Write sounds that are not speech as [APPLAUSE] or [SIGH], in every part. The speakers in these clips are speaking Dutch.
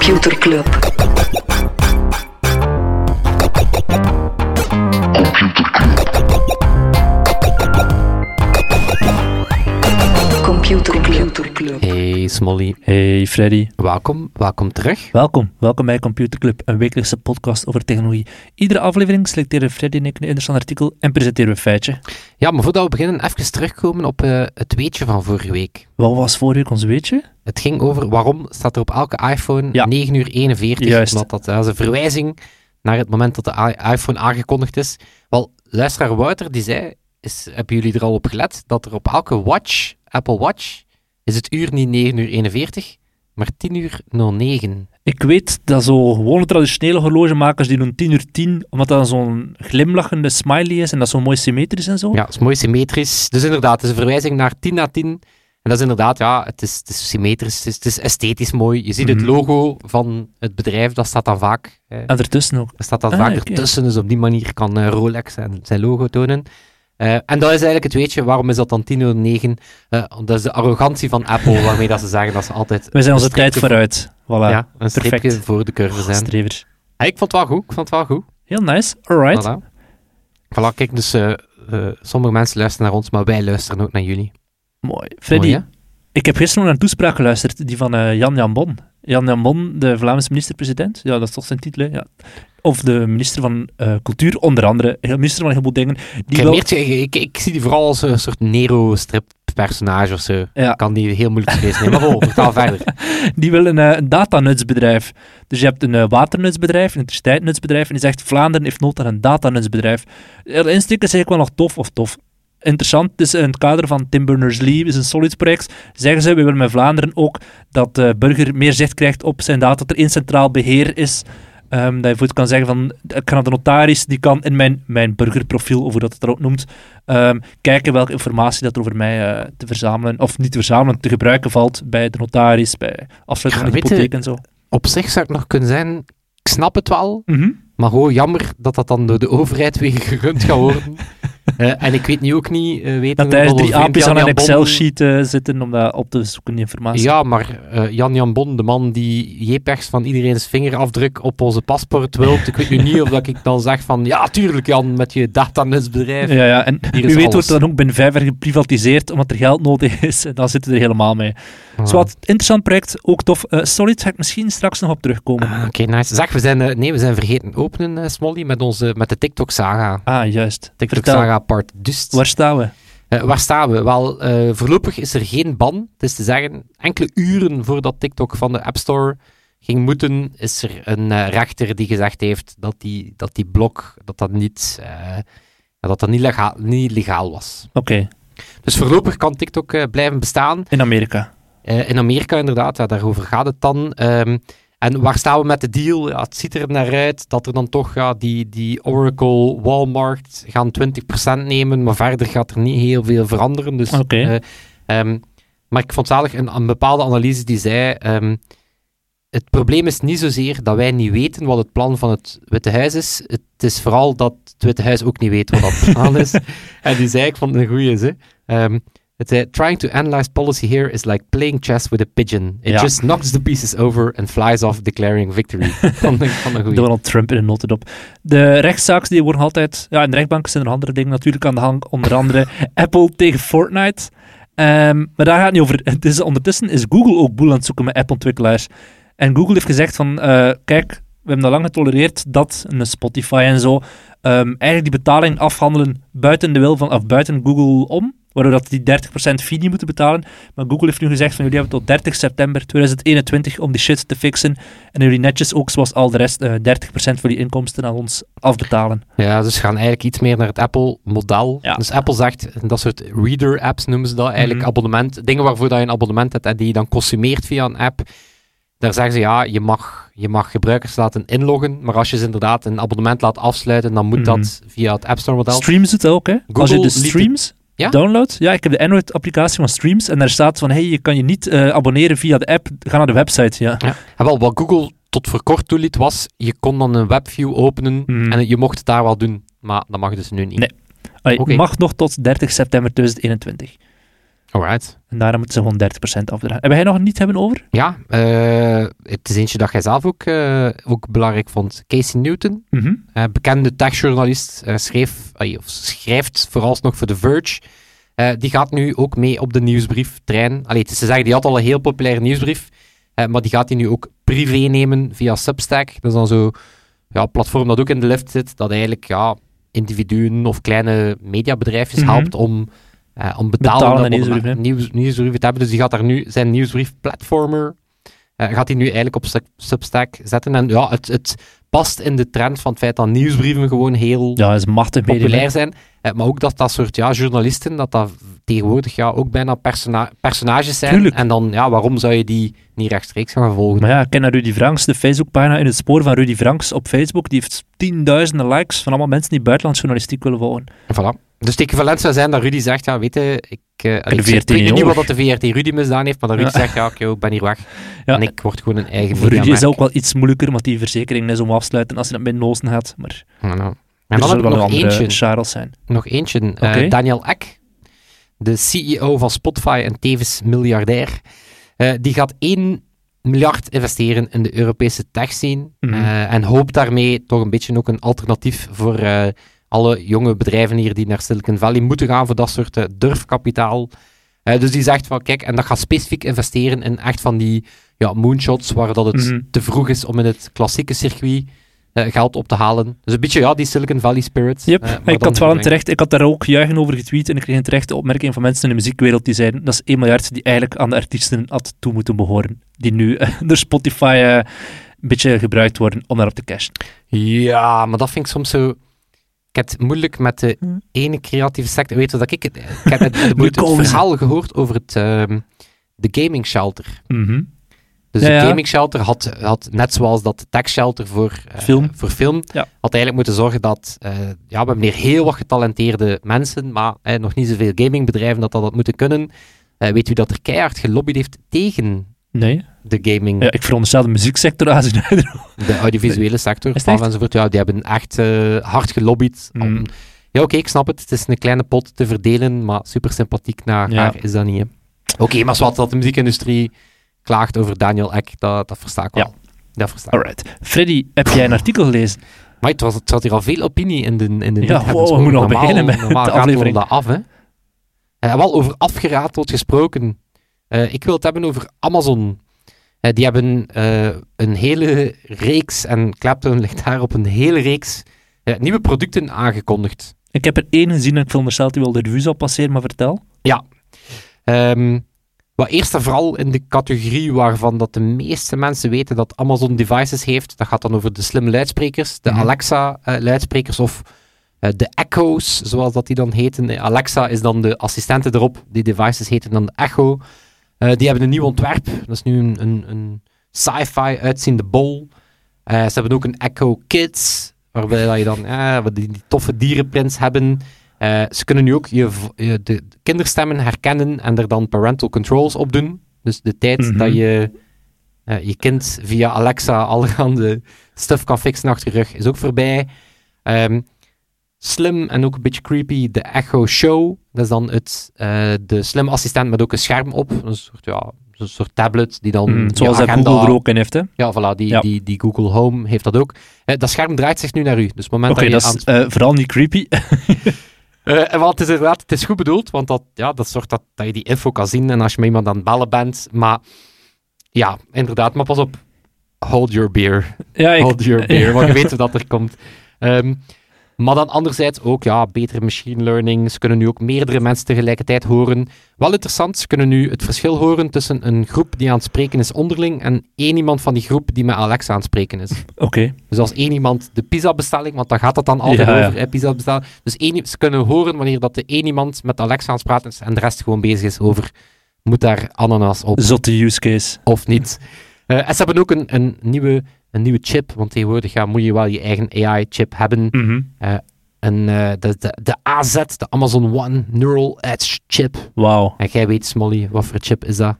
Computer Hey Freddy, welkom, welkom terug. welkom. Welkom bij Computer Club, een wekelijkse podcast over technologie. Iedere aflevering selecteren Freddy en ik een interessant artikel en presenteren we een feitje. Ja, maar voordat we beginnen, even terugkomen op eh, het weetje van vorige week. Wat was vorige week ons weetje? Het ging over waarom staat er op elke iPhone Ja. 9 uur 41. Juist. Omdat dat, dat is een verwijzing naar het moment dat de iPhone aangekondigd is. Wel, luisteraar Wouter die zei, is, hebben jullie er al op gelet, dat er op elke watch, Apple Watch, is het uur niet 9 uur 41, maar 10 uur 09. Ik weet dat zo gewone traditionele horlogemakers die doen 10 uur 10, omdat dat zo'n glimlachende smiley is en dat zo mooi symmetrisch en zo. Ja, dat is mooi symmetrisch. Dus inderdaad, het is een verwijzing naar 10 na 10. En dat is inderdaad, ja, het is, het is symmetrisch, het is, het is esthetisch mooi. Je ziet het Mhm. logo van het bedrijf, dat staat dan vaak. eh, En ertussen ook. dat staat dan Ah, vaak ertussen, dus op die manier kan eh, Rolex zijn, zijn logo tonen. Eh, en dat is eigenlijk het weetje, waarom is dat dan 10.09? Eh dat is de arrogantie van Apple, [LAUGHS] waarmee dat ze zeggen dat ze altijd... We zijn onze tijd vooruit. Voilà. Ja, een Perfect. voor de curve zijn. Ik vond het wel goed, ik vond het wel goed. Heel nice. Alright. Voilà. Voilà, kijk, dus eh, sommige mensen luisteren naar ons, maar wij luisteren ook naar jullie. Mooi. Freddy, Mooi, ik heb gisteren naar een toespraak geluisterd, die van Jan Jan Bon. Jan Jan Bon, de Vlaamse minister-president. Ja, dat is toch zijn titel, hè? Ja. Of de minister van eh, Cultuur, onder andere. Minister van een heleboel dingen. Die Ik, wil- ik, ik, ik zie die vooral als een soort Nero-strip-personage of zo. Ja. Kan die heel moeilijk lezen. Nee, maar bon, vertel verder. [LAUGHS] Die wil een, eh, een datanutsbedrijf. Dus je hebt een eh, waternutsbedrijf, een elektriciteitsnutsbedrijf, en die zegt Vlaanderen heeft nood aan een datanutsbedrijf. De insteek is eigenlijk wel nog tof, of tof. Interessant, is in het kader van Tim Berners-Lee, is een Solids-project, zeggen ze, we willen met Vlaanderen ook dat de burger meer zicht krijgt op zijn data, dat er één centraal beheer is, Ehm, dat je bijvoorbeeld kan zeggen van, ik kan naar de notaris, die kan in mijn, mijn burgerprofiel, of hoe dat het er ook noemt, ehm, kijken welke informatie dat er over mij eh, te verzamelen, of niet te verzamelen, te gebruiken valt bij de notaris, bij afsluiting Ja, van de je- hypotheek en zo. Op zich zou het nog kunnen zijn, ik snap het wel, Mhm. maar gewoon jammer dat dat dan door de overheid weer [LAUGHS] gerund gaat worden. Eh, en ik weet nu ook niet, eh weten Dat thuis drie aapjes aan een Excel-sheet eh, zitten om dat op te zoeken, die informatie. Ja, maar eh, Jan Jan Bon, de man die JPEGs van iedereen's vingerafdruk op onze paspoort wil, ik weet nu niet of dat ik dan zeg van, ja, tuurlijk Jan, met je datanutsbedrijf. Ja, ja, en is weet alles. wordt dan ook binnen vijf jaar geprivatiseerd, omdat er geld nodig is. [LAUGHS] En dan zitten we er helemaal mee. Ah. Zo wat interessant project, ook tof. Solid ga ik misschien straks nog op terugkomen. Ah, Oké, nice. Zeg, we zijn, nee, we zijn vergeten openen, Smolly, met, onze, met de TikTok-saga. Ah, juist. TikTok-saga dus. waar staan we? Eh, waar staan we? Wel, eh, voorlopig is er geen ban. Het is te zeggen, enkele uren voordat TikTok van de App Store ging moeten, is er een eh, rechter die gezegd heeft dat die, dat die blok dat dat niet, dat dat niet, legaal, niet legaal was. Oké, Dus voorlopig kan TikTok blijven bestaan. in Amerika. In Amerika inderdaad, ja, daarover gaat het dan. Ehm, en waar staan we met de deal? Ja, het ziet er naar uit dat er dan toch ja, die, die Oracle, Walmart gaan 20% nemen, maar verder gaat er niet heel veel veranderen. Dus, eh, ehm, maar ik vond zalig een, een bepaalde analyse die zei: ehm, Het probleem is niet zozeer dat wij niet weten wat het plan van het Witte Huis is. Het is vooral dat het Witte Huis ook niet weet wat dat plan is. [LAUGHS] en die zei: Ik vond het een goeie zin. Het zei, trying to analyze policy here is like playing chess with a pigeon. It Ja. just knocks the pieces over and flies off declaring victory. [LAUGHS] van, van goeie. Donald Trump in een notendop. De rechtszaken die worden altijd... Ja, in de rechtbank zijn er andere dingen natuurlijk aan de hand. Onder andere [LAUGHS] Apple tegen Fortnite. Ehm, maar daar gaat het niet over. Het is, ondertussen is Google ook boel aan het zoeken met Apple-ontwikkelaars. En Google heeft gezegd van... eh, kijk, we hebben al lang getolereerd dat een Spotify en zo... ehm, eigenlijk die betaling afhandelen buiten de wil van... Of buiten Google om. Waardoor dat die 30% fee niet moeten betalen. Maar Google heeft nu gezegd van jullie hebben tot 30 september 2021 om die shit te fixen. En jullie netjes ook, zoals al de rest, eh 30% van die inkomsten aan ons afbetalen. Ja, dus ze gaan eigenlijk iets meer naar het Apple-model. Ja. Dus Apple zegt, dat soort reader-apps noemen ze dat, eigenlijk Mhm. abonnement. Dingen waarvoor dat je een abonnement hebt en die je dan consumeert via een app. Daar zeggen ze, ja, je mag, je mag gebruikers laten inloggen, maar als je ze inderdaad een abonnement laat afsluiten, dan moet Mhm. dat via het App Store-model. Streams doet dat ook, hè? Als je Google de streams Ja? downloadt, ja, ik heb de Android-applicatie van Streams en daar staat van, hey, je kan je niet eh, abonneren via de app, ga naar de website, ja. Ja. En wel, wat Google tot voor kort toeliet was, je kon dan een webview openen Mhm. en je mocht het daar wel doen. Maar dat mag dus nu niet. Nee. Allee. Mag nog tot 30 september 2021. Alright. En daarom moeten ze gewoon 30% afdragen. Hebben jij nog een niet hebben over? Ja, eh, het is eentje dat jij zelf ook, eh, ook belangrijk vond. Casey Newton, Mhm. eh, bekende techjournalist, schreef, of schrijft vooralsnog voor The Verge. Die gaat nu ook mee op de nieuwsbrieftrein. Allee, het is te zeggen, die had al een heel populaire nieuwsbrief, maar die gaat hij nu ook privé nemen via Substack. Dat is dan zo ja, platform dat ook in de lift zit, dat eigenlijk ja, individuen of kleine mediabedrijfjes Mhm. helpt om, eh om Betalende nieuwsbrieven, hè? nieuws, nieuwsbrieven te hebben. Dus die gaat daar nu zijn nieuwsbrief platformer eh, gaat hij nu eigenlijk op Sub- Substack zetten. En ja, het, het past in de trend van het feit dat nieuwsbrieven gewoon heel Ja, is machtig populair zijn. Eh, maar ook dat dat soort ja, journalisten, dat dat tegenwoordig ja, ook bijna persona personages zijn. Tuurlijk. En dan, ja, waarom zou je die niet rechtstreeks gaan volgen? Maar ja, ken naar Rudy Franks, de Facebookpagina in het spoor van Rudy Franks op Facebook. Die heeft tienduizenden likes van allemaal mensen die buitenlandse journalistiek willen volgen. Voilà. Dus het equivalent zou zijn dat Rudy zegt, ja, weet je, ik, eh, ik, weet niet wat dat de VRT Rudy misdaan heeft, maar dat Rudy Ja. zegt, ja, oké, ik ben hier weg. Ja. En ik word gewoon een eigen Voor Rudy is ook wel iets moeilijker, want die verzekering is om afsluiten als je dat met Noosten gaat. Maar Ja, nou. En er dan nog andere eentje. Charles zijn. Nog eentje. Eh. Daniel Ek, de CEO van Spotify en tevens miljardair. eh, die gaat 1 miljard investeren in de Europese tech-scene. Mhm. eh, en hoopt daarmee toch een beetje ook een alternatief voor alle jonge bedrijven hier die naar Silicon Valley moeten gaan voor dat soort eh, durfkapitaal. Eh, dus die zegt van, kijk, en dat gaat specifiek investeren in echt van die ja, moonshots, waar dat het Mhm. te vroeg is om in het klassieke circuit eh, geld op te halen. Dus een beetje, ja, die Silicon Valley spirit. Yep, ik had wel een terecht, ik had daar ook juichen over getweet en ik kreeg een terechte opmerking van mensen in de muziekwereld die zeiden dat is 1 miljard die eigenlijk aan de artiesten had toe moeten behoren, die nu [LAUGHS] door Spotify een beetje gebruikt worden om daarop te cashen. Ja, maar dat vind ik soms zo... Ik heb het moeilijk met de Hm. ene creatieve sector. Weet je wat ik... Het, ik heb het, het, [LAUGHS] het verhaal gehoord over het, ehm, de gaming shelter. Mhm. Dus Ja, de gaming shelter had, had, net zoals dat de tech shelter voor eh, Film. voor film Ja. had eigenlijk moeten zorgen dat... eh, ja, we hebben hier heel wat getalenteerde mensen, maar eh, nog niet zoveel gamingbedrijven dat dat had moeten kunnen. Eh, weet u dat er keihard gelobbyd heeft tegen Nee, de gaming, ja, ik veronderstel de muzieksector aan zijn de audiovisuele sector, enzovoort. Ja, die hebben echt eh, hard gelobbyd om Mm. Ja, oké, ik snap het. Het is een kleine pot te verdelen, maar super sympathiek naar Ja. haar is dat niet. Oké, maar zwart dat de muziekindustrie klaagt over Daniel Ek, dat, dat versta ik wel. Dat versta ik. Alright. Freddy, heb jij een artikel gelezen? Maar het, was, het zat hier al veel opinie in de, in de Ja, wow, we moeten Normaal- beginnen met normaal de aflevering. dat af, hè. Eh, wel over afgerateld gesproken. Eh, ik wil het hebben over Amazon. Eh, die hebben eh, een hele reeks, en Clapton [LAUGHS] ligt daar op een hele reeks eh, nieuwe producten aangekondigd. Ik heb er één gezien en ik veronderstel dat hij wel de revue zal passeren, maar vertel. Ehm wat eerst en vooral in de categorie waarvan dat de meeste mensen weten dat Amazon devices heeft, dat gaat dan over de slimme luidsprekers, de Mhm. Alexa-luidsprekers of de Echo's, zoals dat die dan heten. Alexa is dan de assistente erop, die devices heten dan de Echo. Eh, die hebben een nieuw ontwerp, dat is nu een, een, een sci-fi uitziende bol. Eh, ze hebben ook een Echo Kids, waarbij dat je dan eh, die, die toffe dierenprints hebben. Ze kunnen nu ook je, de kinderstemmen herkennen en er dan parental controls op doen. Dus de tijd Mhm. dat je je kind via Alexa allerhande [LAUGHS] stuff kan fixen achter je rug is ook voorbij. Ehm, slim en ook een beetje creepy, de Echo Show. Dat is dan het, eh, de slim assistent met ook een scherm op. Een soort, ja, een soort tablet die dan Mm, zoals dat Google er ook in heeft, hè? Ja, voilà, die, Ja. Die, die Google Home heeft dat ook. Eh, dat scherm draait zich nu naar u. Dus moment Oké, dat je dat aan is het eh, vooral niet creepy. [LAUGHS] [LAUGHS] en wat het is inderdaad, het is goed bedoeld, want dat, ja, dat zorgt dat, dat je die info kan zien en als je met iemand aan het bellen bent. Maar ja, inderdaad, maar pas op. Hold your beer. ja, ik, Hold your beer, want je weet dat er komt. [LAUGHS] Ehm, maar dan anderzijds ook, ja, betere machine learning. Ze kunnen nu ook meerdere mensen tegelijkertijd horen. Wel interessant, ze kunnen nu het verschil horen tussen een groep die aan het spreken is onderling en één iemand van die groep die met Alexa aan het spreken is. [LAUGHS] Oké. Dus als één iemand de pizza-bestelling, want daar gaat het dan altijd Ja, ja. over, hè, pizza-bestelling. Dus één, ze kunnen horen wanneer dat de één iemand met Alexa aan het praten is en de rest gewoon bezig is over, moet daar ananas op Zotte use case. of niet. Eh, en ze hebben ook een, een, nieuwe, een nieuwe chip, want tegenwoordig ja, moet je wel je eigen AI-chip hebben. Mhm. En eh, de, de, de AZ, de Amazon One Neural Edge chip. Wauw. En jij weet, Smolly, wat voor chip is dat?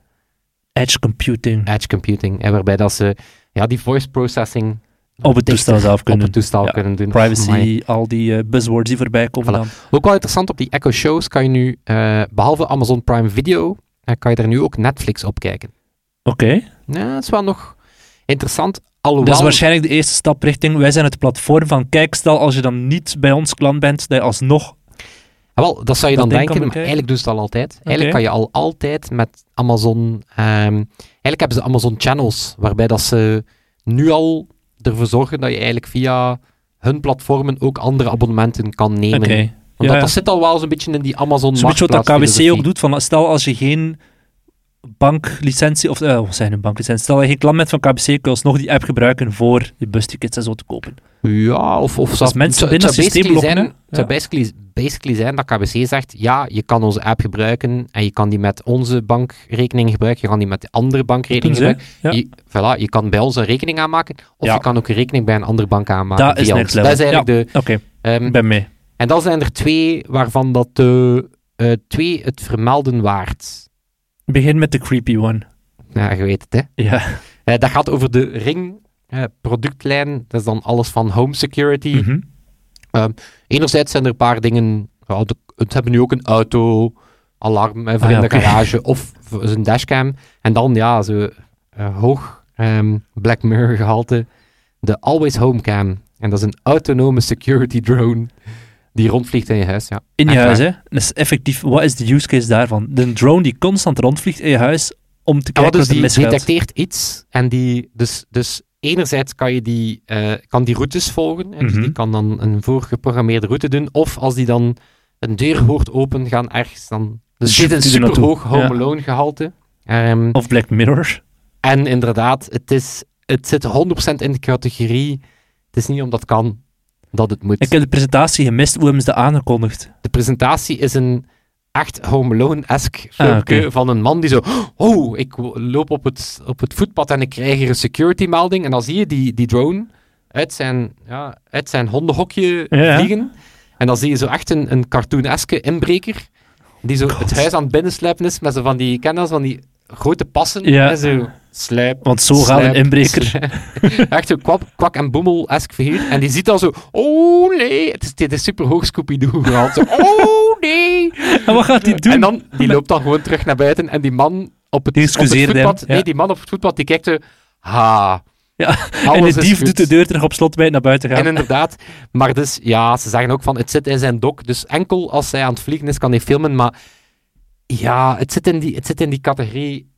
Edge computing. Edge computing. hè, waarbij dat ze ja, die voice processing Op het toestel zelf op kunnen het toestel Ja. kunnen doen. Privacy, al die eh, buzzwords die voorbij komen Voilà. dan. Ook wel interessant, op die Echo Shows kan je nu, eh, behalve Amazon Prime Video, eh, kan je daar nu ook Netflix op kijken. Oké. Ja, dat is wel nog interessant. Alhoewel, Dat is waarschijnlijk de eerste stap richting, wij zijn het platform van, kijk, stel als je dan niet bij ons klant bent, dat je alsnog... Ah, wel, dat zou je dat dan denken, maar eigenlijk doen ze het al altijd. Eigenlijk kan je al altijd met Amazon... ehm, eigenlijk hebben ze Amazon Channels, waarbij dat ze nu al ervoor zorgen dat je eigenlijk via hun platformen ook andere abonnementen kan nemen. Want Ja, dat, dat zit al wel zo'n beetje in die Amazon Zo'n beetje wat dat marktplaatsfilosofie. ook doet, van stel als je geen banklicentie, of eh, wat zijn een banklicentie, stel dat je geen klant bent van KBC, kun je alsnog die app gebruiken voor je bustickets en zo te kopen. Ja, of, of zelfs- mensen het zou- binnen het systeem loggen, Het zou basically, basically zijn dat KBC zegt, ja, je kan onze app gebruiken en je kan die met onze bankrekening gebruiken, je kan die met de andere bankrekening gebruiken. ja. Je, voilà, je kan bij ons een rekening aanmaken, of Ja. je kan ook een rekening bij een andere bank aanmaken. Dat is via next ons. level. Dat is eigenlijk de... Oké, ehm, ik ben mee. en dan zijn er twee waarvan dat de eh, twee het vermelden waard. Begin met de creepy one. Ja, je weet het, hè. Ja. Eh, dat gaat over de Ring eh, productlijn. Dat is dan alles van home security. Mhm. Enerzijds zijn er een paar dingen. De- het hebben nu ook een auto, alarm hè, voor Ah, in de garage [LAUGHS] of een dashcam. En dan, ja, zo eh, hoog ehm, Black Mirror gehalte. De Always Home Cam. En dat is een autonome security drone die rondvliegt in je huis. Ja. In je Echt huis, waar. hè. Dus effectief, wat is de use case daarvan? De drone die constant rondvliegt in je huis om te En kijken wat wat dus die detecteert iets en die, dus, dus enerzijds kan je die, eh, kan die routes volgen, hè, dus Mhm. die kan dan een voorgeprogrammeerde route doen, of als die dan een deur hoort open gaan ergens, dan dus dit een er naartoe. superhoog Home Ja. Alone gehalte. Ehm, Of Black Mirror. en inderdaad, het, is, het zit 100% in de categorie, het is niet omdat het kan dat het moet. Ik heb de presentatie gemist, hoe hebben ze dat aangekondigd? De presentatie is een echt Home Alone-esque Ah, filmpje van een man die zo... Oh, ik loop op het, op het voetpad en ik krijg hier een security-melding. En dan zie je die, die drone uit zijn, ja, uit zijn hondenhokje Ja, vliegen. En dan zie je zo echt een, een cartoon-esque inbreker die zo het huis aan het binnensluipen is met zo van die, ken van die grote passen. Ja. hè, zo sluip, Want zo gaat [LAUGHS] een inbreker. Echt zo kwak, kwak en boemel-esque figuur. En die ziet dan zo, oh nee, het is, dit is super hoog Scooby-Doo gehaald. Zo, oh nee. En wat gaat hij doen? En dan, die loopt dan gewoon terug naar buiten en die man op het, op het voetpad, ja. nee, die man op het voetpad, die kijkt zo, ha, Ja, en alles de is dief doet de deur terug op slot bij naar buiten gaan. En inderdaad, maar dus, ja, ze zeggen ook van, het zit in zijn dok, dus enkel als hij aan het vliegen is, kan hij filmen, maar ja, het zit in die, het zit in die categorie,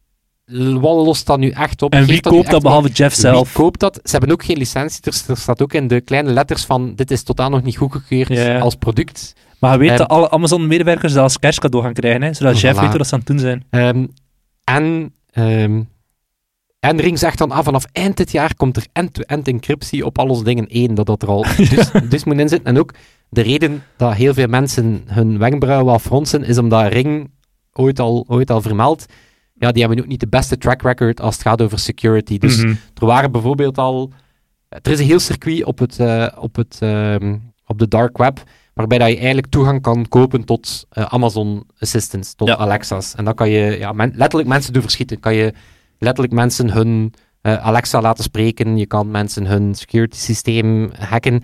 wat lost dat nu echt op? en wie koopt dat behalve Jeff zelf? Wie koopt dat? Ze hebben ook geen licentie, er, er staat ook in de kleine letters van, dit is totaal nog niet goedgekeurd als product. Maar je weet Ehm, dat alle Amazon-medewerkers dat als kerstcadeau gaan krijgen, hè? zodat Jeff weet wat ze aan het doen zijn. Ehm, en, ehm, en Ring zegt dan, ah, vanaf eind dit jaar komt er end-to-end encryptie op al onze dingen één, dat dat er al [LAUGHS] dus, dus moet inzitten. En ook de reden dat heel veel mensen hun wenkbrauwen wel fronsen, is omdat Ring ooit al, ooit al vermeld, ja, die hebben ook niet de beste track record als het gaat over security. Dus Mhm. er waren bijvoorbeeld al... Er is een heel circuit op, het, eh, op, het, ehm, op de dark web, waarbij dat je eigenlijk toegang kan kopen tot eh, Amazon Assistants, tot Ja. Alexa's. En dan kan je ja, men- letterlijk mensen doen verschieten. Kan je letterlijk mensen hun eh, Alexa laten spreken, je kan mensen hun security systeem hacken.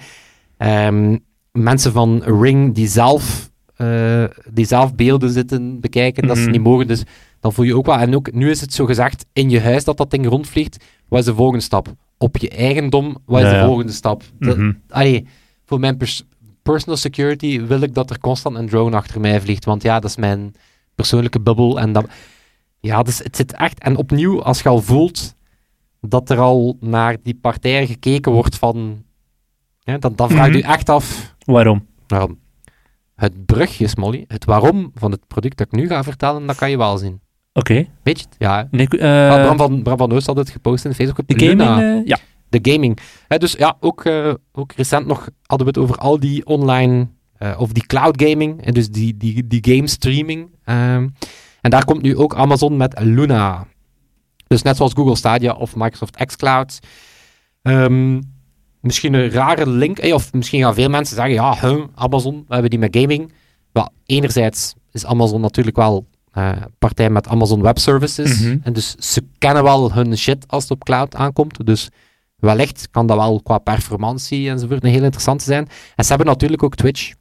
Ehm, mensen van Ring die zelf, eh, die zelf beelden zitten bekijken, dat ze Mhm. niet mogen. Dus dan voel je ook wel. En ook nu is het zo gezegd in je huis dat dat ding rondvliegt. Wat is de volgende stap? Op je eigendom, wat is Ja, de volgende stap? Dat- Mhm. allee, voor mijn pers- personal security wil ik dat er constant een drone achter mij vliegt. Want ja, dat is mijn persoonlijke bubbel. En dat, ja, dus het zit echt. En opnieuw, als je al voelt dat er al naar die partijen gekeken wordt van. Ja, dan, dan vraag je Mhm. echt af. Waarom? waarom. Het brugje, Smolly, het waarom van het product dat ik nu ga vertellen, dat kan je wel zien. Oké. Weet je het? Ja. Nee, eh, Bram, van, Bram van Oost had het gepost in Facebook. de gaming, eh, ja. de gaming. Dus ja, ook, eh, ook recent nog hadden we het over al die online, of die cloud gaming, en dus die, die, die game streaming. ehm, en daar komt nu ook Amazon met Luna. Dus net zoals Google Stadia of Microsoft xCloud. Ehm, misschien een rare link, eh, of misschien gaan veel mensen zeggen, ja, huh, Amazon, we hebben die met gaming. Wel, enerzijds is Amazon natuurlijk wel eh, partij met Amazon Web Services. Mhm. En dus ze kennen wel hun shit als het op cloud aankomt. Dus wellicht kan dat wel qua performantie enzovoort een heel interessante zijn. En ze hebben natuurlijk ook Twitch.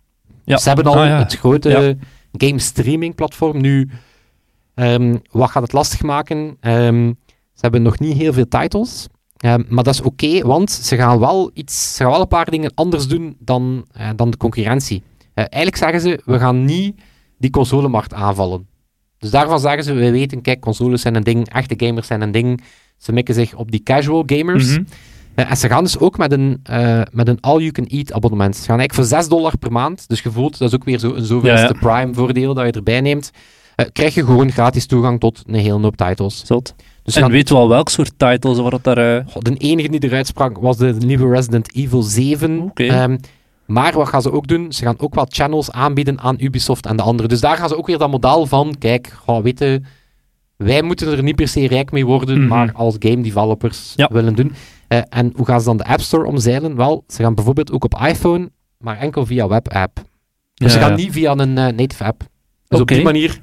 Ja. Ze hebben al Ah, ja. het grote Ja. game streaming platform. Nu, ehm, wat gaat het lastig maken? Ehm, ze hebben nog niet heel veel titles. Maar dat is oké, want ze gaan, wel iets, ze gaan wel een paar dingen anders doen dan, eh, dan de concurrentie. Eh, eigenlijk zeggen ze, we gaan niet die consolemarkt aanvallen. Dus daarvan zeggen ze, we weten, kijk, consoles zijn een ding, echte gamers zijn een ding. Ze mikken zich op die casual gamers. Mhm. Eh, en ze gaan dus ook met een, met een all-you-can-eat abonnement. Ze gaan eigenlijk voor 6 dollar per maand, dus je voelt, dat is ook weer zo, een zoveelste Ja, prime voordeel dat je erbij neemt, krijg je gewoon gratis toegang tot een hele hoop titles. Zot. Dus En gaan- weet wel welk soort titles, wat dat daar... eh, Goh, de enige die eruit sprak was de nieuwe Resident Evil 7. Oké. Ehm, maar wat gaan ze ook doen? Ze gaan ook wat channels aanbieden aan Ubisoft en de anderen. Dus daar gaan ze ook weer dat model van, kijk, goh, weet je, wij moeten er niet per se rijk mee worden, Mhm. maar als game developers Ja. willen doen. Eh, en hoe gaan ze dan de App Store omzeilen? Wel, ze gaan bijvoorbeeld ook op iPhone, maar enkel via webapp. Dus ze gaan niet via een eh, native app. Dus op die manier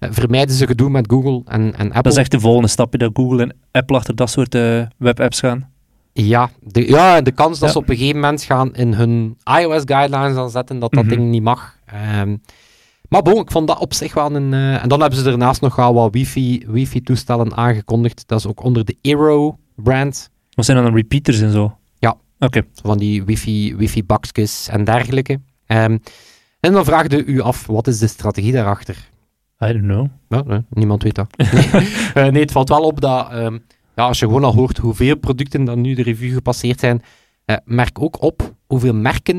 vermijden ze gedoe met Google en, en Apple. Dat is echt de volgende stapje, dat Google en Apple achter dat soort eh, webapps gaan. Ja, de, ja, de kans dat Ja. ze op een gegeven moment gaan in hun iOS-guidelines dan zetten dat dat Mhm. ding niet mag. Ehm, maar bon, ik vond dat op zich wel een... eh, en dan hebben ze daarnaast nog wel wat wifi, wifi-toestellen aangekondigd. Dat is ook onder de Aero-brand. Wat zijn dan repeaters en zo? Ja. Oké. Van die wifi, wifi-bakjes en dergelijke. Ehm, en dan vraagde u af, wat is de strategie daarachter? I don't know. Ja, nee, niemand weet dat. [LAUGHS] nee, Eh, nee, het valt wel op dat ehm, ja, als je gewoon al hoort hoeveel producten dan nu de review gepasseerd zijn, eh, merk ook op hoeveel merken.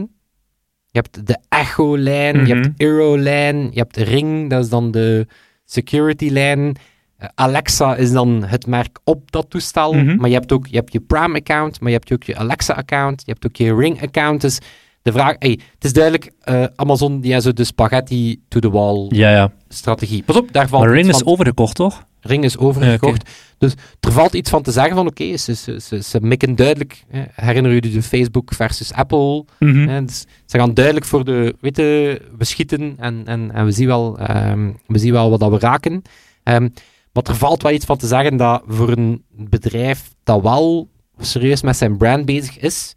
Je hebt de Echo-lijn, je Mhm. hebt Euro-lijn, je hebt Ring, dat is dan de security-lijn. Eh, Alexa is dan het merk op dat toestel, Mhm. maar je hebt ook je, hebt je Prime-account, maar je hebt ook je Alexa-account, je hebt ook je Ring-account. Dus de vraag, hey, het is duidelijk, eh, Amazon die heeft zo de spaghetti to the wall Ja, ja. strategie. Pas op, daar valt Maar Ring is van- overgekocht, toch? Ring is overgekocht. Dus er valt iets van te zeggen van oké, ze, ze, ze, ze mikken duidelijk. Hè, herinner je de Facebook versus Apple? Mhm. Hè, dus ze gaan duidelijk voor de, weet je, we schieten en, en, en we, zien wel, ehm, we zien wel wat dat we raken. Ehm, maar er valt wel iets van te zeggen dat voor een bedrijf dat wel serieus met zijn brand bezig is,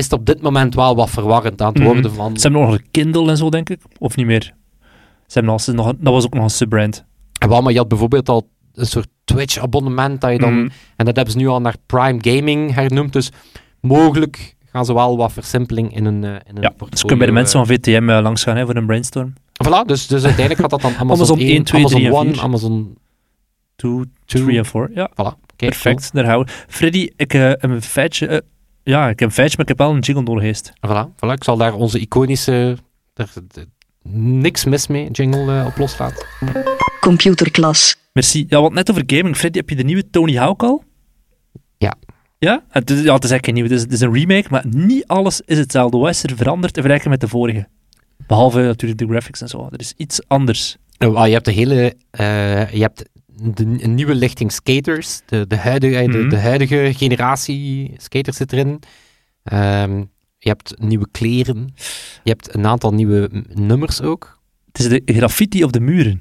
is het op dit moment wel wat verwarrend aan het Mhm. worden van... Ze hebben nog een Kindle en zo, denk ik. Of niet meer? Ze hebben nog, ze nog, dat was ook nog een subbrand. Wel, maar je had bijvoorbeeld al een soort Twitch-abonnement dat je dan Mhm. En dat hebben ze nu al naar Prime Gaming hernoemd. Dus mogelijk gaan ze wel wat versimpeling in een, eh, in een Ja, portfolio. dus kunnen bij de mensen eh, van VTM eh, langs gaan hè, voor een brainstorm. Voilà, dus, dus uiteindelijk gaat dat dan [LAUGHS] Amazon, Amazon 1, 1, 2, Amazon 3 en 1, 4. Amazon 2, Two. 3 en 4. Ja, Voilà. Kijk, perfect. Daar houden we. Freddy, ik heb een feitje. Ja, ik heb een feitje, maar ik heb wel een jingle nodig geweest. Voilà, voilà. Ik zal daar onze iconische... Er, er- niks mis mee, jingle eh, op loslaten. Computerklas. Merci. Ja, wat net over gaming. Freddy, heb je de nieuwe Tony Hawk al? Ja. Ja? Het is, ja, het is eigenlijk geen nieuwe. Het is, het is een remake, maar niet alles is hetzelfde. Wat is er veranderd in vergelijking met de vorige? Behalve natuurlijk de graphics en zo. Er is iets anders. Nou, ah, je hebt de hele... eh, je hebt de, een nieuwe lichting skaters. De, de, huidige, de, Mhm. de huidige generatie skaters zit erin. Ehm, je hebt nieuwe kleren. Je hebt een aantal nieuwe nummers ook. Het is de graffiti op de muren.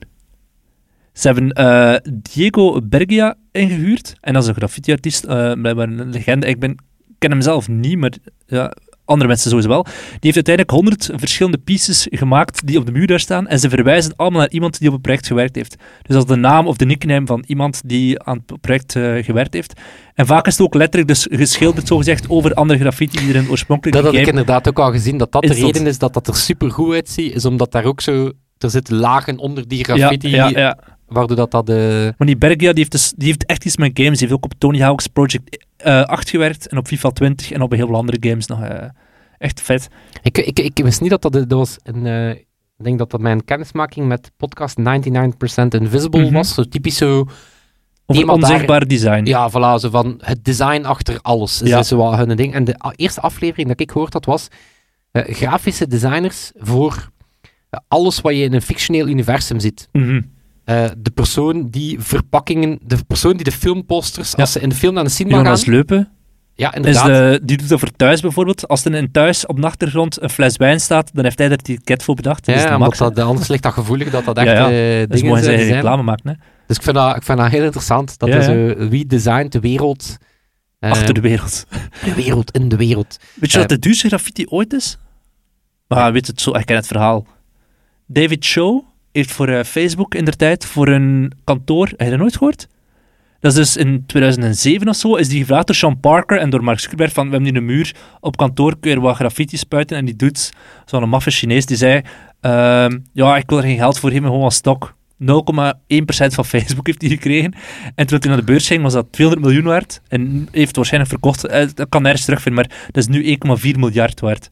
Ze hebben eh, Diego Bergia ingehuurd. En dat is een graffiti-artiest, blijkbaar een legende. Ik ben, ken hem zelf niet, maar ja, andere mensen sowieso wel. Die heeft uiteindelijk honderd verschillende pieces gemaakt die op de muur daar staan. En ze verwijzen allemaal naar iemand die op het project gewerkt heeft. Dus dat is de naam of de nickname van iemand die aan het project eh, gewerkt heeft. En vaak is het ook letterlijk dus geschilderd, zogezegd, over andere graffiti die er in het oorspronkelijke Dat had ik inderdaad ook al gezien, dat dat de reden is dat dat er super goed uitziet, is omdat daar ook zo... Er zitten lagen onder die Ja, graffiti, ja, ja. Waardoor dat dat... eh, Maar die Bergia die heeft, dus, die heeft echt iets met games. Die heeft ook op Tony Hawk's Project eh 8 gewerkt en op FIFA 20 en op heel veel andere games nog. eh, echt vet. Ik, ik, ik wist niet dat dat... Dat was een... eh, ik denk dat dat mijn kennismaking met podcast 99% Invisible Mhm. was. Zo typisch zo... Over Iemand daar- onzichtbaar design. Ja, voilà, zo van het design achter alles. Is Ja. dat zo wat hun ding. En de a- eerste aflevering dat ik gehoord had was eh, grafische designers voor alles wat je in een fictioneel universum ziet. Mhm. Eh, de persoon die verpakkingen, de persoon die de filmposters, Ja. als ze in de film naar de cinema gaan, Jonas Leupen ja, is inderdaad. de, die doet dat voor thuis bijvoorbeeld. Als er in thuis op de achtergrond een fles wijn staat, dan heeft hij er die ticket voor bedacht. Dat ja, max, hè. dat, anders ligt dat gevoelig dat dat echt Ja, ja. eh, Dus dingen mogen zijn. zij reclame maken. Hè. Dus ik vind, dat, ik vind dat heel interessant. Dat Ja, is, eh, wie designt de wereld Eh, Achter de wereld. de wereld, in de wereld. Weet je wat de duurste graffiti ooit is? Maar weet het zo, ik ken het verhaal. David Show heeft voor eh, Facebook in der tijd voor een kantoor, heb je dat nooit gehoord? Dat is dus in 2007 of zo, is die gevraagd door Sean Parker en door Mark Zuckerberg van, we hebben hier een muur op kantoor, kun je er wat graffiti spuiten? En die doet, zo'n maffe Chinees, die zei, ehm, ja, ik wil er geen geld voor geven, gewoon als stok. 0,1% van Facebook heeft hij gekregen. En toen hij naar de beurs ging, was dat 200 miljoen waard. En heeft waarschijnlijk verkocht. eh, Dat kan nergens terugvinden, maar dat is nu 1,4 miljard waard.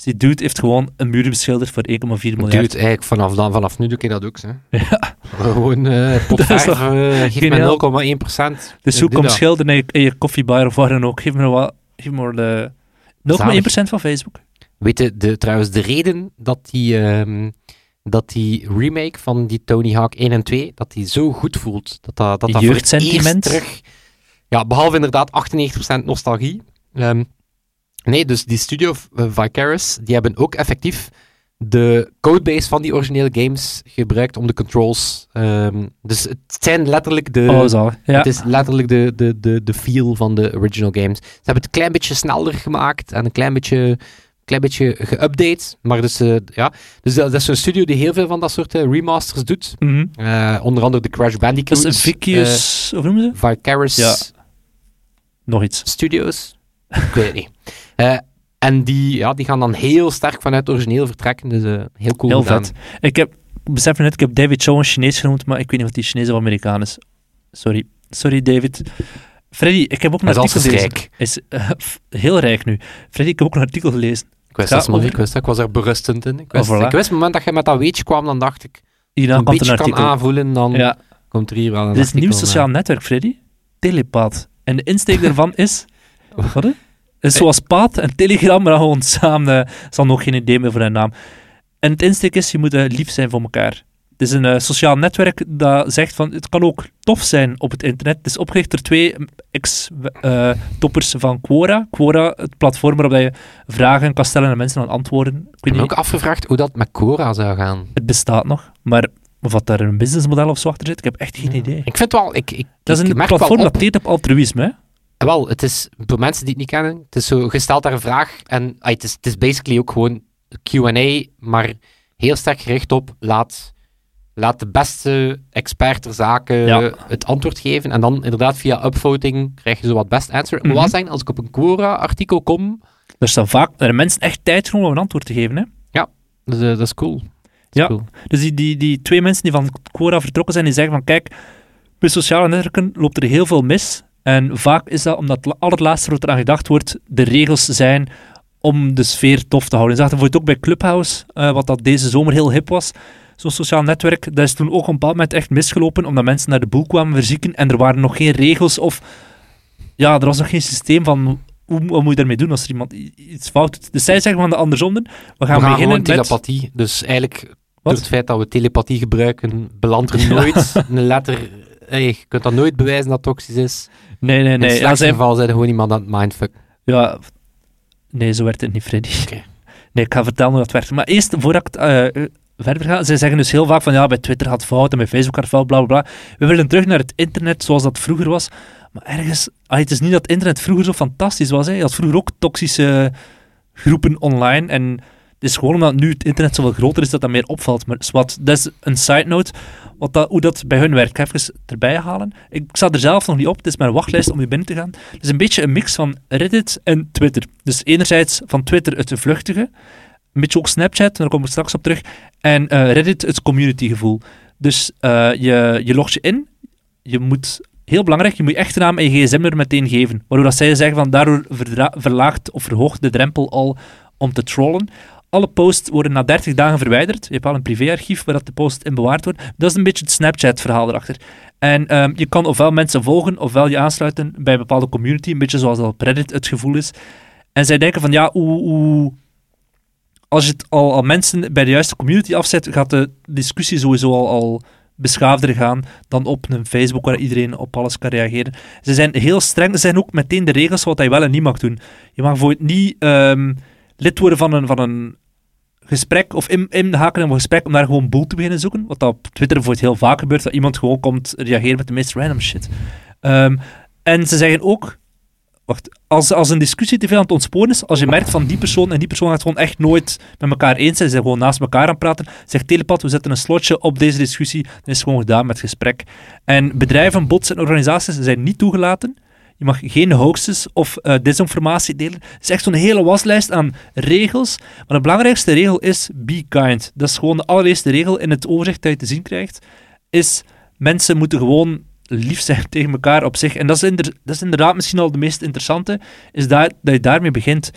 Dus die dude heeft gewoon een muur beschilderd voor 1,4 miljard. Dude, eigenlijk vanaf, dan, vanaf nu doe ik dat ook. Hè. [LAUGHS] Ja. Gewoon uh, [LAUGHS] Dat is potverf, toch uh, geef me 0,1 procent. Dus hoe komt schilderen in je, in je koffiebar of waar dan ook? Geef me wat. Geef me de 0,1% van Facebook. Weet je, de, trouwens, de reden dat die, ehm, dat die remake van die Tony Hawk 1 en 2, dat die zo goed voelt. Dat dat, dat, dat Jeugdsentiment. terug... Ja, behalve inderdaad 98% nostalgie. Ehm, nee, dus die studio uh, Vicaris, die hebben ook effectief de codebase van die originele games gebruikt om de controls. ehm, dus het zijn letterlijk de. Oh, zo. Ja. Het is letterlijk de, de, de, de feel van de original games. Ze hebben het een klein beetje sneller gemaakt en een klein beetje, klein beetje geüpdate. Maar dus, eh, ja. dus dat, dat is een studio die heel veel van dat soort eh, remasters doet. Mhm. Onder andere de Crash Bandicoot. Dat is Vicus... hoe noemen ze? Vicaris Ja. Nog iets. Studios. Ik weet het niet. [LAUGHS] Eh, en die, ja, die gaan dan heel sterk vanuit het origineel vertrekken. Dus eh, heel cool Heel gedaan. vet. Ik heb... Besef net, ik heb David Chow een Chinees genoemd, maar ik weet niet of die Chinees of Amerikaan is. Sorry. Sorry, David. Freddy, ik heb ook een Hij artikel gelezen. rijk. Is eh, heel rijk nu. Freddy, ik heb ook een artikel gelezen. Ik wist, dat, over- ik wist dat. Ik was er berustend in. Ik wist, Oh, voilà. ik wist het moment dat je met dat weetje kwam, dan dacht ik, Hierna een komt een kan artikel. aanvoelen, dan Ja, komt er hier wel een dit is een nieuw sociaal netwerk, Freddy. Telepaat. En de insteek [LAUGHS] daarvan is... Wat? Is zoals Paat en Telegram, maar dan gewoon samen. eh, zal nog geen idee meer voor een naam. En het insteek is, je moet eh, lief zijn voor elkaar. Het is een eh, sociaal netwerk dat zegt van, het kan ook tof zijn op het internet. Het is opgericht door twee ex-toppers van Quora. Quora, het platform waarop je vragen kan stellen en mensen aan antwoorden. Ik heb niet, ook afgevraagd hoe dat met Cora zou gaan. het bestaat nog, maar of dat daar een businessmodel of zo achter zit, ik heb echt geen idee. Ik vind wel, ik, ik, Dat is een platform dat deed op altruïsme, hè? Eh, Wel, het is, voor mensen die het niet kennen, het is zo, je stelt daar een vraag en het, is, het is basically ook gewoon Q&A, maar heel sterk gericht op laat, laat de beste expert ter zake Ja. het antwoord geven en dan inderdaad via upvoting krijg je zo wat best answer. Mhm. wel zeggen, als ik op een Quora-artikel kom, Er staan vaak er mensen echt tijd genomen om een antwoord te geven, hè? dus, eh, dat is cool. Dat is Ja. cool. Dus die, die, die twee mensen die van Quora vertrokken zijn, die zeggen van kijk, bij sociale netwerken loopt er heel veel mis. En vaak is dat omdat het allerlaatste wat eraan gedacht wordt, de regels zijn om de sfeer tof te houden. Je zag bijvoorbeeld ook bij Clubhouse, eh, wat dat deze zomer heel hip was. Zo'n sociaal netwerk, dat is toen ook op een bepaald moment echt misgelopen, omdat mensen naar de boel kwamen verzieken en er waren nog geen regels of... Ja, er was nog geen systeem van hoe, wat moet je daarmee doen als er iemand iets fout doet. Dus zij zeggen van de andersom, we gaan, We gaan beginnen met... telepathie. Dus eigenlijk, door Wat? het feit dat we telepathie gebruiken, belandt er [LAUGHS] nooit een letter... Hey, je kunt dat nooit bewijzen dat het toxisch is. Nee, nee, In het nee. Ja, slechtste zij, geval zijn er gewoon iemand aan het mindfuck. Ja, nee, zo werkt het niet, Freddy. Oké. [LAUGHS] Nee, ik ga vertellen hoe dat werkt. Maar eerst, voordat ik eh, verder ga, zij zeggen dus heel vaak van ja, bij Twitter gaat fout en bij Facebook gaat fout, bla bla bla. We willen terug naar het internet zoals dat vroeger was. Maar ergens, ah, het is niet dat internet vroeger zo fantastisch was. Hè. Je had vroeger ook toxische groepen online en het is gewoon omdat nu het internet zoveel groter is dat dat meer opvalt. Maar wat, dat is een side note, wat hoe dat bij hun werkt. Ik ga even erbij halen. Ik sta er zelf nog niet op, het is mijn wachtlijst om hier binnen te gaan. Het is een beetje een mix van Reddit en Twitter. Dus enerzijds van Twitter het vluchtige, een beetje ook Snapchat, daar kom ik straks op terug, en eh, Reddit het communitygevoel. Dus eh, je, je logt je in, je moet, heel belangrijk, je moet je echte naam en je gsm er meteen geven. Waardoor dat zij zeggen van daardoor verlaagt of verhoogt de drempel al om te trollen. Alle posts worden na 30 dagen verwijderd. Je hebt al een privéarchief waar dat de post in bewaard wordt. Dat is een beetje het Snapchat-verhaal erachter. En ehm, je kan ofwel mensen volgen, ofwel je aansluiten bij een bepaalde community, een beetje zoals dat op Reddit het gevoel is. En zij denken van, ja, hoe, als je het al, al mensen bij de juiste community afzet, gaat de discussie sowieso al, al beschaafder gaan dan op een Facebook waar iedereen op alles kan reageren. Ze zijn heel streng, ze zijn ook meteen de regels wat je wel en niet mag doen. Je mag bijvoorbeeld niet ehm, lid worden van een, van een gesprek of in, in haken in een gesprek om daar gewoon boel te beginnen zoeken. Wat dat op Twitter bijvoorbeeld heel vaak gebeurt, dat iemand gewoon komt reageren met de meest random shit. Ehm, en ze zeggen ook, wacht, als, als een discussie te veel aan het ontsporen is, als je merkt van die persoon en die persoon gaat gewoon echt nooit met elkaar eens zijn, ze zijn gewoon naast elkaar aan het praten, zegt telepat, we zetten een slotje op deze discussie, dan is het gewoon gedaan met gesprek. En bedrijven, bots en organisaties zijn niet toegelaten. Je mag geen hoaxes of eh, desinformatie delen. Het is echt zo'n hele waslijst aan regels. Maar de belangrijkste regel is be kind. Dat is gewoon de allereerste regel in het overzicht dat je te zien krijgt. Is mensen moeten gewoon lief zijn [LAUGHS] tegen elkaar op zich. En dat is, dat is inderdaad misschien al de meest interessante, is dat, dat je daarmee begint.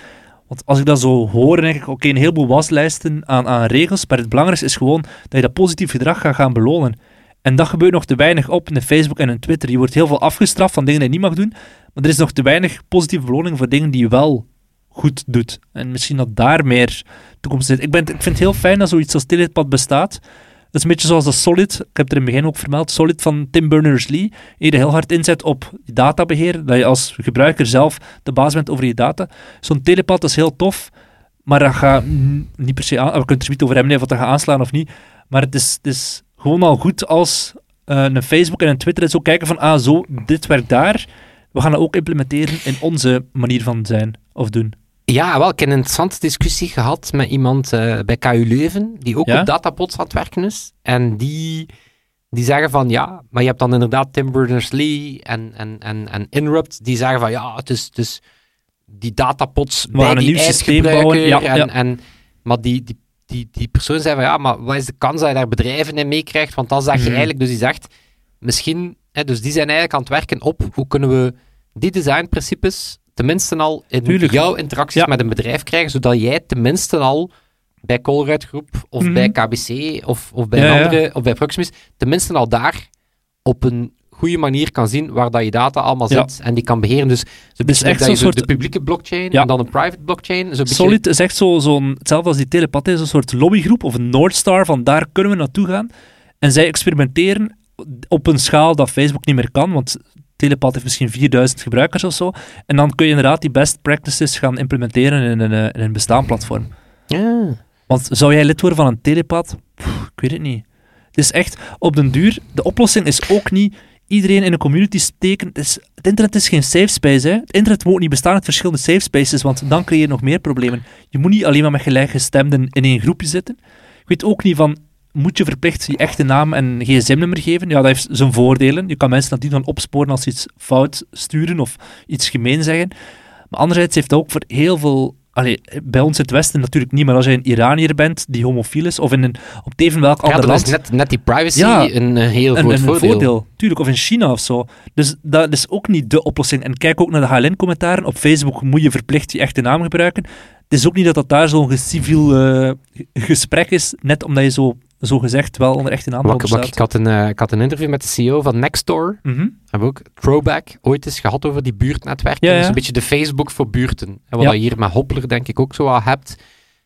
Want als ik dat zo hoor, denk ik, oké, een heleboel waslijsten aan, aan regels, maar het belangrijkste is gewoon dat je dat positief gedrag gaat gaan belonen. En dat gebeurt nog te weinig op in Facebook en in Twitter. Je wordt heel veel afgestraft van dingen die je niet mag doen, maar er is nog te weinig positieve beloning voor dingen die je wel goed doet. En misschien dat daar meer toekomst zit. Ik, ben, ik vind het heel fijn dat zoiets als Telepad bestaat. Dat is een beetje zoals de Solid, ik heb het er in het begin ook vermeld, Solid van Tim Berners-Lee, die heel hard inzet op databeheer, dat je als gebruiker zelf de baas bent over je data. Zo'n telepad is heel tof, maar dat gaat niet per se aan, we kunnen het er niet over hebben of dat gaat aanslaan of niet, maar het is, het is gewoon al goed als eh, een Facebook en een Twitter zo kijken van, ah zo, dit werkt daar, we gaan dat ook implementeren in onze manier van zijn of doen. Ja, wel, ik heb een interessante discussie gehad met iemand eh, bij KU Leuven, die ook Ja? op datapods aan het werken is. En die, die zeggen van, ja, maar je hebt dan inderdaad Tim Berners-Lee en, en, en, en Inrupt, die zeggen van, ja, het is, het is die datapods gaan bij een nieuw systeem bouwen, ja, en, ja. en, maar die, die, die, die persoon zei van, ja, maar wat is de kans dat je daar bedrijven in meekrijgt? Want dan zeg je Mhm. eigenlijk, dus die zegt, misschien, hè, dus die zijn eigenlijk aan het werken op, hoe kunnen we die designprincipes tenminste al in Tuurlijk. jouw interacties Ja. met een bedrijf krijgen, zodat jij tenminste al bij Colruyt Groep of Mhm. bij KBC of, of bij ja. andere, of bij Proximus, tenminste al daar op een goede manier kan zien waar dat je data allemaal zit en die kan beheren. Dus zo'n beetje echt zo'n zo soort- de publieke blockchain en dan een private blockchain. Beetje- Solid is echt zo- zo'n, hetzelfde als die telepath, is een soort lobbygroep of een Northstar, van daar kunnen we naartoe gaan. En zij experimenteren op een schaal dat Facebook niet meer kan, want Telepath heeft misschien 4000 gebruikers of zo. En dan kun je inderdaad die best practices gaan implementeren in een, eh, in een bestaand platform. Ja. Want zou jij lid worden van een Telepath? Pff, ik weet het niet. Het is echt, op den duur, de oplossing is ook niet iedereen in een community steken. Het, is, het internet is geen safe space. Hè. Het internet moet niet bestaan uit verschillende safe spaces, want dan creëer je nog meer problemen. Je moet niet alleen maar met gelijkgestemden in één groepje zitten. Ik weet ook niet van, moet je verplicht je echte naam en gsm-nummer geven? Ja, dat heeft zijn voordelen. Je kan mensen nadien dan opsporen als ze iets fout sturen of iets gemeen zeggen. Maar anderzijds heeft dat ook voor heel veel... Allee, bij ons in het Westen natuurlijk niet, maar als je een Iranier bent die homofiel is, of in een, op even welk Ja, ander land... is net, net die privacy Ja. een eh, heel Een, groot een voordeel. voordeel. Tuurlijk, of in China of zo. Dus dat is ook niet de oplossing. En kijk ook naar de HLN-commentaren. Op Facebook moet je verplicht je echte naam gebruiken. Het is ook niet dat dat daar zo'n civiel eh, gesprek is, net omdat je zo, zo gezegd wel onder echte naam Wat, eronder wat, ik, had een, eh, ik had een interview met de CEO van Nextdoor. Mhm. Hebben we ook Throwback ooit eens gehad over die buurtnetwerken. Ja, ja. Dus een beetje de Facebook voor buurten. En wat Ja. je hier met Hoppler denk ik ook zo wat hebt.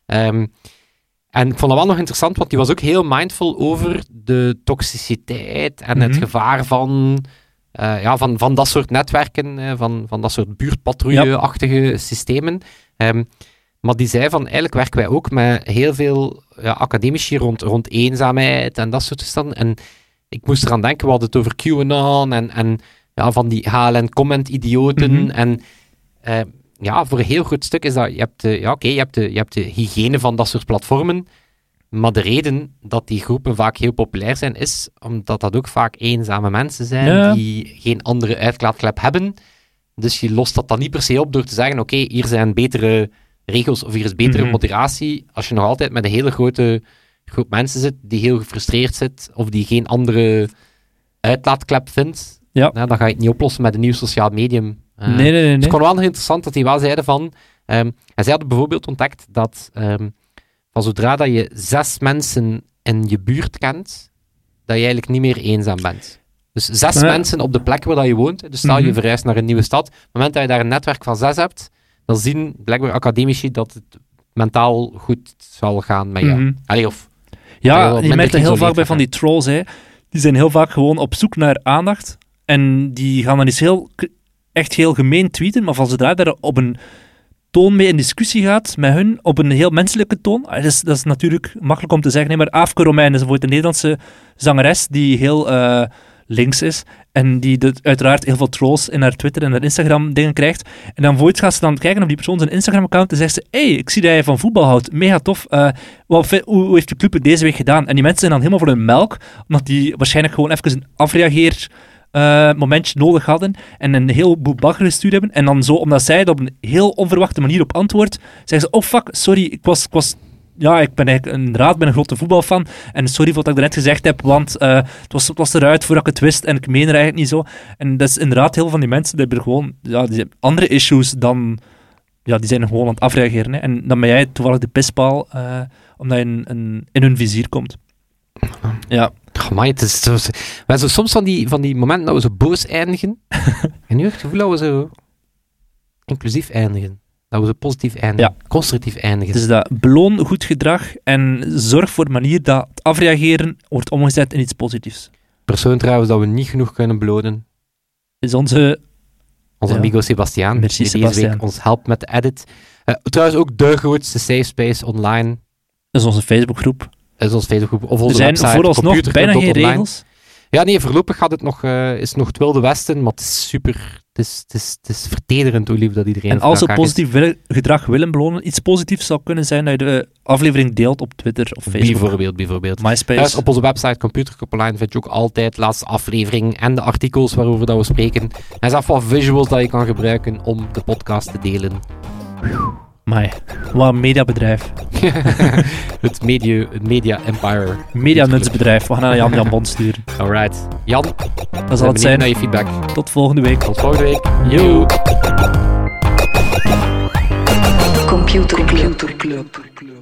Ehm, en ik vond dat wel nog interessant, want die was ook heel mindful over de toxiciteit en het Mhm. gevaar van, eh, ja, van, van dat soort netwerken, eh, van, van dat soort buurtpatrouille-achtige systemen. Ehm, maar die zei van, eigenlijk werken wij ook met heel veel ja, academici rond, rond eenzaamheid en dat soort toestanden. En ik moest eraan denken, we hadden het over QAnon en, en ja, van die HLN-comment-idioten. Mhm. En eh, ja, voor een heel groot stuk is dat, je hebt, de, ja, oké, je, hebt de, je hebt de hygiëne van dat soort platformen, maar de reden dat die groepen vaak heel populair zijn, is omdat dat ook vaak eenzame mensen zijn Ja. die geen andere uitlaatklep hebben. Dus je lost dat dan niet per se op door te zeggen, oké, hier zijn betere regels of hier is betere Mhm. moderatie. Als je nog altijd met een hele grote groep mensen zit die heel gefrustreerd zit of die geen andere uitlaatklep vindt, Ja. nou, dan ga je het niet oplossen met een nieuw sociaal medium. Eh, nee, nee, nee. dus ik nee. vond het wel nog interessant dat die wel zeiden van... ehm, en zij hadden bijvoorbeeld ontdekt dat ehm, van zodra dat je zes mensen in je buurt kent, dat je eigenlijk niet meer eenzaam bent. Dus zes Ja. mensen op de plek waar dat je woont. Dus stel je Mhm. verhuist naar een nieuwe stad. Op het moment dat je daar een netwerk van zes hebt, dan zien blijkbaar academici dat het mentaal goed zal gaan met jou. Mhm. Allee, of Ja, je merkt dat heel vaak bij van die trolls. Hè. Die zijn heel vaak gewoon op zoek naar aandacht. En die gaan dan eens heel, echt heel gemeen tweeten. Maar van zodra je daar op een toon mee in discussie gaat met hun, op een heel menselijke toon. ah, Dat is, dat is natuurlijk makkelijk om te zeggen. Nee, maar Aafke Romein is bijvoorbeeld een Nederlandse zangeres die heel eh, links is. En die de- uiteraard heel veel trolls in haar Twitter en haar Instagram dingen krijgt. En dan ooit gaat ze dan kijken op die persoon zijn Instagram-account en zegt ze hey, ik zie dat je van voetbal houdt. Mega tof. Eh, wat, hoe, heeft je club het deze week gedaan? En die mensen zijn dan helemaal voor hun melk, omdat die waarschijnlijk gewoon even een afreageer momentje nodig hadden en een heel boel bagger gestuurd hebben. En dan zo, omdat zij er op een heel onverwachte manier op antwoordt, zeggen ze, oh fuck, sorry, was, ik was ja, ik ben eigenlijk inderdaad ben een grote voetbalfan. En sorry voor wat ik net gezegd heb, want eh, het, was, het was eruit voordat ik het wist en ik meen er eigenlijk niet zo. En dat is inderdaad heel veel van die mensen, die hebben gewoon ja, die hebben andere issues dan... Ja, die zijn gewoon aan het afreageren. Hè. En dan ben jij toevallig de pispaal, eh, omdat je in, hun vizier komt. Ja, Amai, het is zo, we hebben zo soms van die, van die momenten dat we zo boos eindigen. [LAUGHS] en nu heb ik het gevoel dat we zo inclusief eindigen. Dat we positief eindigen. Constructief eindigen. dus dat beloon goed gedrag en zorg voor een manier dat het afreageren wordt omgezet in iets positiefs. Persoon trouwens dat we niet genoeg kunnen belonen. Is onze... Onze Ja. amigo Sebastiaan, Merci, die deze week ons helpt met de edit. Eh, trouwens ook de grootste safe space online. is onze Facebookgroep. is ons Facebookgroep of Er onze zijn website. vooralsnog bijna geen computerclub.online. regels. Ja, nee, voorlopig gaat het nog, eh, is het nog het Wilde Westen, maar het is super, is, het is, het is vertederend hoe lief dat iedereen En als is. positief gedrag willen belonen, iets positiefs zou kunnen zijn dat je de aflevering deelt op Twitter of Facebook. Bijvoorbeeld, bijvoorbeeld. MySpace. Op onze website Computerclub Online vind je ook altijd de laatste aflevering en de artikels waarover dat we spreken. En zelfs wat visuals dat je kan gebruiken om de podcast te delen. Amai, wat een mediabedrijf. [LAUGHS] het, media, het media empire. Medianutsbedrijf. We gaan naar Jan Jan Bond sturen. Alright. Jan, Dat zal het zijn. naar je feedback. Tot volgende week. Tot volgende week. Yo. Computerclub.